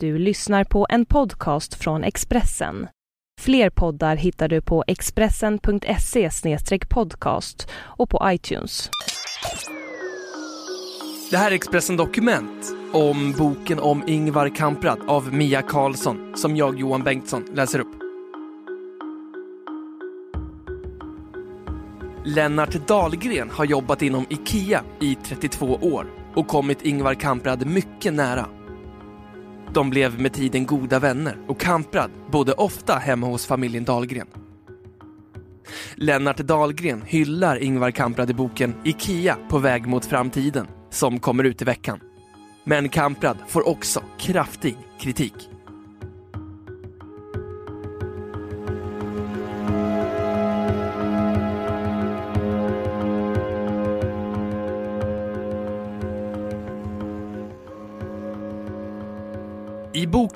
Du lyssnar på en podcast från Expressen. Fler poddar hittar du på expressen.se podcast och på iTunes. Det här är Expressen Dokument om boken om Ingvar Kamprad av Mia Karlsson som jag, Johan Bengtsson, läser upp. Lennart Dahlgren har jobbat inom IKEA i 32 år och kommit Ingvar Kamprad mycket nära. De blev med tiden goda vänner och Kamprad bodde ofta hemma hos familjen Dahlgren. Lennart Dahlgren hyllar Ingvar Kamprad i boken IKEA på väg mot framtiden som kommer ut i veckan. Men Kamprad får också kraftig kritik.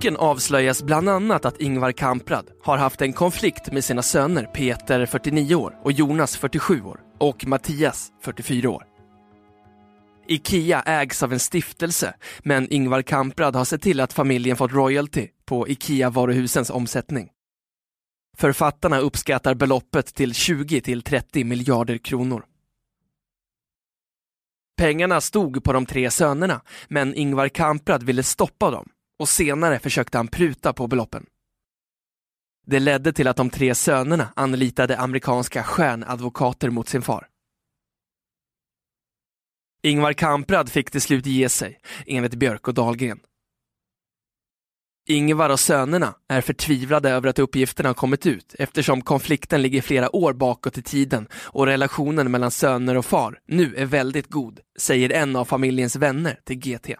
Boken avslöjas bland annat att Ingvar Kamprad har haft en konflikt med sina söner Peter, 49 år, och Jonas, 47 år, och Mattias, 44 år. IKEA ägs av en stiftelse, men Ingvar Kamprad har sett till att familjen fått royalty på IKEA-varuhusens omsättning. Författarna uppskattar beloppet till 20 till 30 miljarder kronor. Pengarna stod på de tre sönerna, men Ingvar Kamprad ville stoppa dem och senare försökte han pruta på beloppen. Det ledde till att de tre sönerna anlitade amerikanska stjärnadvokater mot sin far. Ingvar Kamprad fick till slut ge sig, enligt Björk och Dahlgren. Ingvar och sönerna är förtvivlade över att uppgifterna har kommit ut eftersom konflikten ligger flera år bakåt i tiden och relationen mellan söner och far nu är väldigt god, säger en av familjens vänner till GT.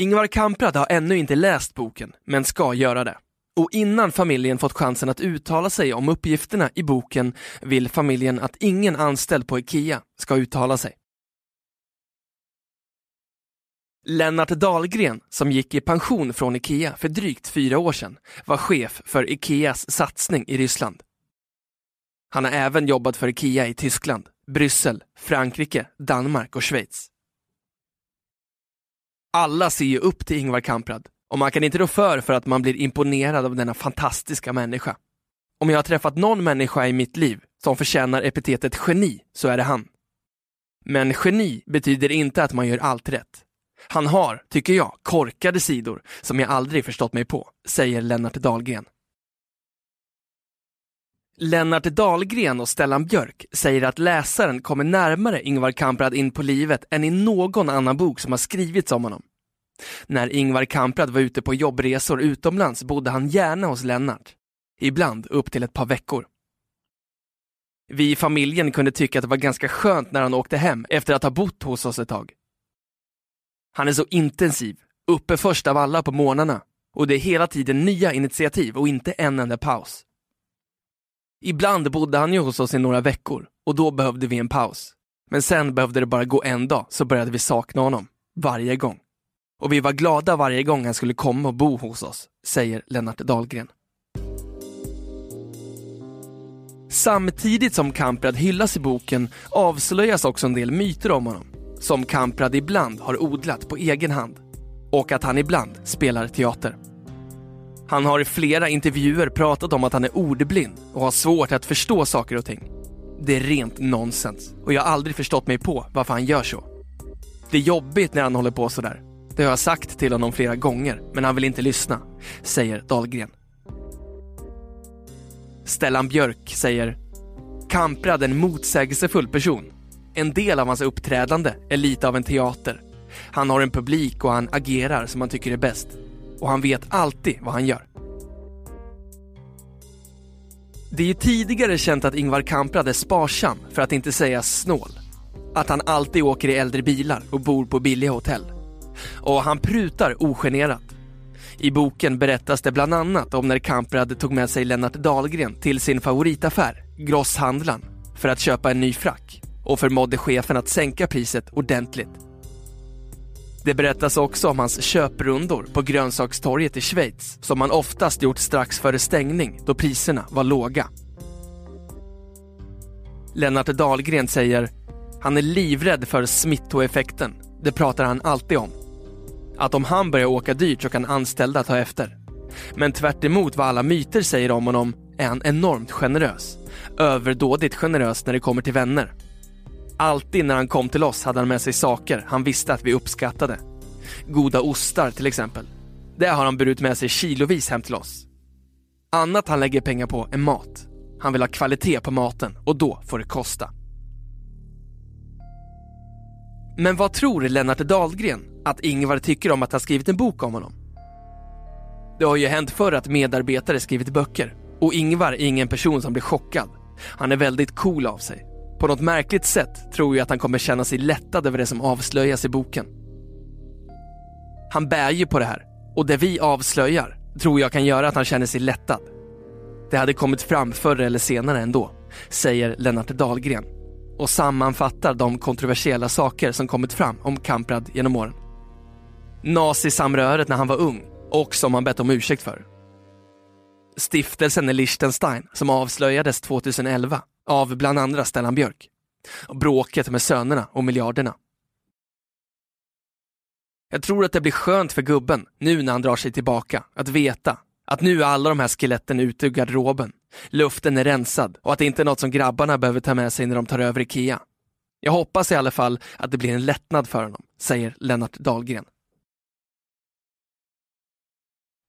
Ingvar Kamprad har ännu inte läst boken, men ska göra det. Och innan familjen fått chansen att uttala sig om uppgifterna i boken vill familjen att ingen anställd på IKEA ska uttala sig. Lennart Dahlgren, som gick i pension från IKEA för drygt fyra år sedan, var chef för IKEAs satsning i Ryssland. Han har även jobbat för IKEA i Tyskland, Bryssel, Frankrike, Danmark och Schweiz. Alla ser ju upp till Ingvar Kamprad och man kan inte rå för för att man blir imponerad av denna fantastiska människa. Om jag har träffat någon människa i mitt liv som förtjänar epitetet geni så är det han. Men geni betyder inte att man gör allt rätt. Han har, tycker jag, korkade sidor som jag aldrig förstått mig på, säger Lennart Dahlgren. Lennart Dahlgren och Stellan Björk säger att läsaren kommer närmare Ingvar Kamprad in på livet än i någon annan bok som har skrivits om honom. När Ingvar Kamprad var ute på jobbresor utomlands bodde han gärna hos Lennart. Ibland upp till ett par veckor. Vi i familjen kunde tycka att det var ganska skönt när han åkte hem efter att ha bott hos oss ett tag. Han är så intensiv, uppe först av alla på morgnarna och det är hela tiden nya initiativ och inte en enda paus. Ibland bodde han ju hos oss i några veckor och då behövde vi en paus. Men sen behövde det bara gå en dag så började vi sakna honom. Varje gång. Och vi var glada varje gång han skulle komma och bo hos oss, säger Lennart Dahlgren. Samtidigt som Kamprad hyllas i boken avslöjas också en del myter om honom, som Kamprad ibland har odlat på egen hand och att han ibland spelar teater. Han har i flera intervjuer pratat om att han är ordblind och har svårt att förstå saker och ting. Det är rent nonsens och jag har aldrig förstått mig på varför han gör så. Det är jobbigt när han håller på sådär. Det har jag sagt till honom flera gånger, men han vill inte lyssna, säger Dahlgren. Stellan Björk säger Kamprad är en motsägelsefull person. En del av hans uppträdande är lite av en teater. Han har en publik och han agerar som han tycker är bäst och han vet alltid vad han gör. Det är ju tidigare känt att Ingvar Kamprad är sparsam, för att inte säga snål. Att han alltid åker i äldre bilar och bor på billiga hotell. Och han prutar ogenerat. I boken berättas det bland annat om när Kamprad tog med sig Lennart Dahlgren till sin favoritaffär, Grosshandlaren, för att köpa en ny frack och förmådde chefen att sänka priset ordentligt. Det berättas också om hans köprundor på grönsakstorget i Schweiz som han oftast gjort strax före stängning då priserna var låga. Lennart Dahlgren säger han är livrädd för smittoeffekten. Det pratar han alltid om. att om han börjar åka dyrt så kan anställda ta efter. Men tvärt vad alla myter säger om honom är han enormt generös. Överdådigt generös när det kommer till vänner. Alltid när han kom till oss hade han med sig saker han visste att vi uppskattade. Goda ostar till exempel. Det har han burit med sig kilovis hem till oss. Annat han lägger pengar på är mat. Han vill ha kvalitet på maten och då får det kosta. Men vad tror Lennart Dahlgren att Ingvar tycker om att ha skrivit en bok om honom? Det har ju hänt förr att medarbetare skrivit böcker och Ingvar är ingen person som blir chockad. Han är väldigt cool av sig. På något märkligt sätt tror jag att han kommer känna sig lättad över det som avslöjas i boken. Han bär ju på det här och det vi avslöjar tror jag kan göra att han känner sig lättad. Det hade kommit fram förr eller senare ändå, säger Lennart Dahlgren och sammanfattar de kontroversiella saker som kommit fram om Kamprad genom åren. Nazisamröret när han var ung och som han bett om ursäkt för. Stiftelsen i Liechtenstein som avslöjades 2011 av bland andra Stellan Björk. Bråket med sönerna och miljarderna. Jag tror att det blir skönt för gubben, nu när han drar sig tillbaka, att veta att nu är alla de här skeletten ute ur garderoben. Luften är rensad och att det inte är något som grabbarna behöver ta med sig när de tar över IKEA. Jag hoppas i alla fall att det blir en lättnad för honom, säger Lennart Dahlgren.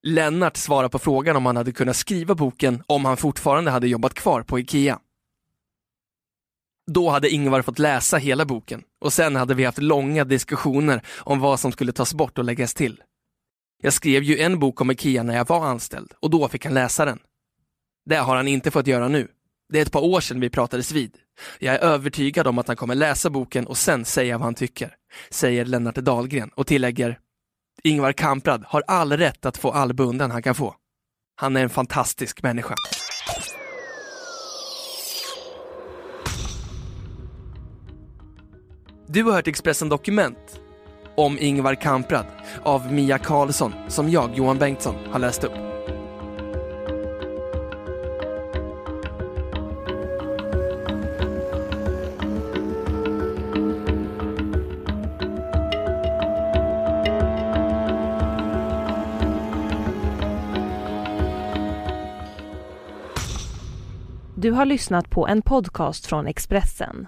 Lennart svarar på frågan om han hade kunnat skriva boken om han fortfarande hade jobbat kvar på IKEA. Då hade Ingvar fått läsa hela boken och sen hade vi haft långa diskussioner om vad som skulle tas bort och läggas till. Jag skrev ju en bok om IKEA när jag var anställd och då fick han läsa den. Det har han inte fått göra nu. Det är ett par år sedan vi pratades vid. Jag är övertygad om att han kommer läsa boken och sen säga vad han tycker, säger Lennart Dahlgren och tillägger Ingvar Kamprad har all rätt att få all bunden han kan få. Han är en fantastisk människa. Du har hört Expressen Dokument om Ingvar Kamprad av Mia Karlsson som jag, Johan Bengtsson, har läst upp. Du har lyssnat på en podcast från Expressen.